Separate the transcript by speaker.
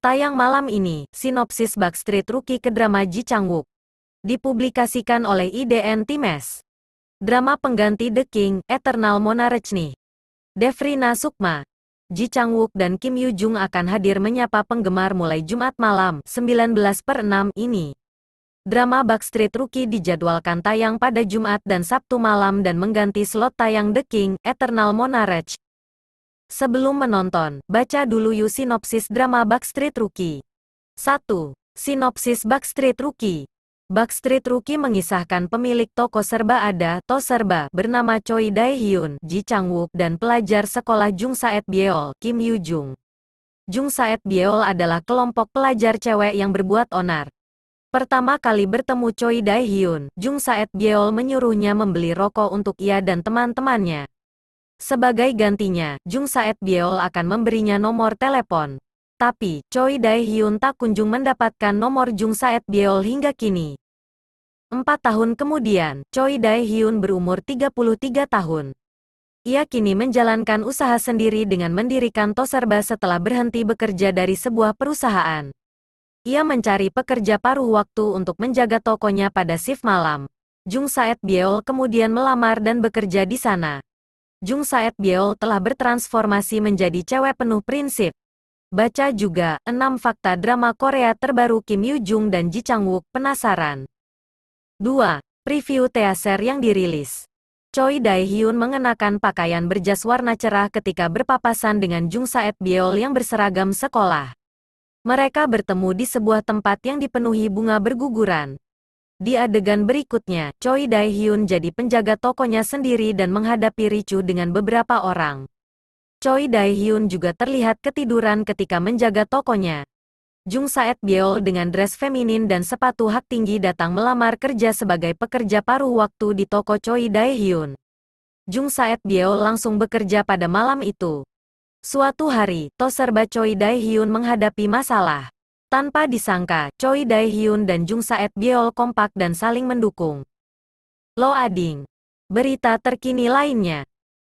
Speaker 1: Tayang malam ini, sinopsis Backstreet Rookie ke drama Ji Chang-wook. Dipublikasikan oleh IDN Times. Drama pengganti The King, Eternal Monarch nih. Devrina Sukma, Ji Chang-wook dan Kim Yoo Jung akan hadir menyapa penggemar mulai Jumat malam, 19 per 6 ini. Drama Backstreet Rookie dijadwalkan tayang pada Jumat dan Sabtu malam dan mengganti slot tayang The King, Eternal Monarch. Sebelum menonton, baca dulu yuk sinopsis drama Backstreet Rookie. 1. Sinopsis Backstreet Rookie Backstreet Rookie mengisahkan pemilik toko serba ada, To Serba, bernama Choi Dae-hyun, Ji Chang-wook, dan pelajar sekolah Jung Saet Byeol, Kim Yoo Jung. Jung Saet Byeol adalah kelompok pelajar cewek yang berbuat onar. Pertama kali bertemu Choi Dae-hyun, Jung Saet Byeol menyuruhnya membeli rokok untuk ia dan teman-temannya. Sebagai gantinya, Jung Saet Byeol akan memberinya nomor telepon. Tapi, Choi Dae-hyun tak kunjung mendapatkan nomor Jung Saet Byeol hingga kini. Empat tahun kemudian, Choi Dae-hyun berumur 33 tahun. Ia kini menjalankan usaha sendiri dengan mendirikan Toserba setelah berhenti bekerja dari sebuah perusahaan. Ia mencari pekerja paruh waktu untuk menjaga tokonya pada shift malam. Jung Saet Byeol kemudian melamar dan bekerja di sana. Jung Saet Byeol telah bertransformasi menjadi cewek penuh prinsip. Baca juga, 6 fakta drama Korea terbaru Kim Yoo Jung dan Ji Chang Wook, penasaran? 2. Preview teaser yang dirilis. Choi Dae Hyun mengenakan pakaian berjas warna cerah ketika berpapasan dengan Jung Saet Byeol yang berseragam sekolah. Mereka bertemu di sebuah tempat yang dipenuhi bunga berguguran. Di adegan berikutnya, Choi Dae-hyun jadi penjaga tokonya sendiri dan menghadapi ricu dengan beberapa orang. Choi Dae-hyun juga terlihat ketiduran ketika menjaga tokonya. Jung Saet Byeol dengan dress feminin dan sepatu hak tinggi datang melamar kerja sebagai pekerja paruh waktu di toko Choi Dae-hyun. Jung Saet Byeol langsung bekerja pada malam itu. Suatu hari, Toserba Choi Dae-hyun menghadapi masalah. Tanpa disangka, Choi Dae-hyun dan Jung Saet Byeol kompak dan saling mendukung. Lo Ading. Berita terkini lainnya.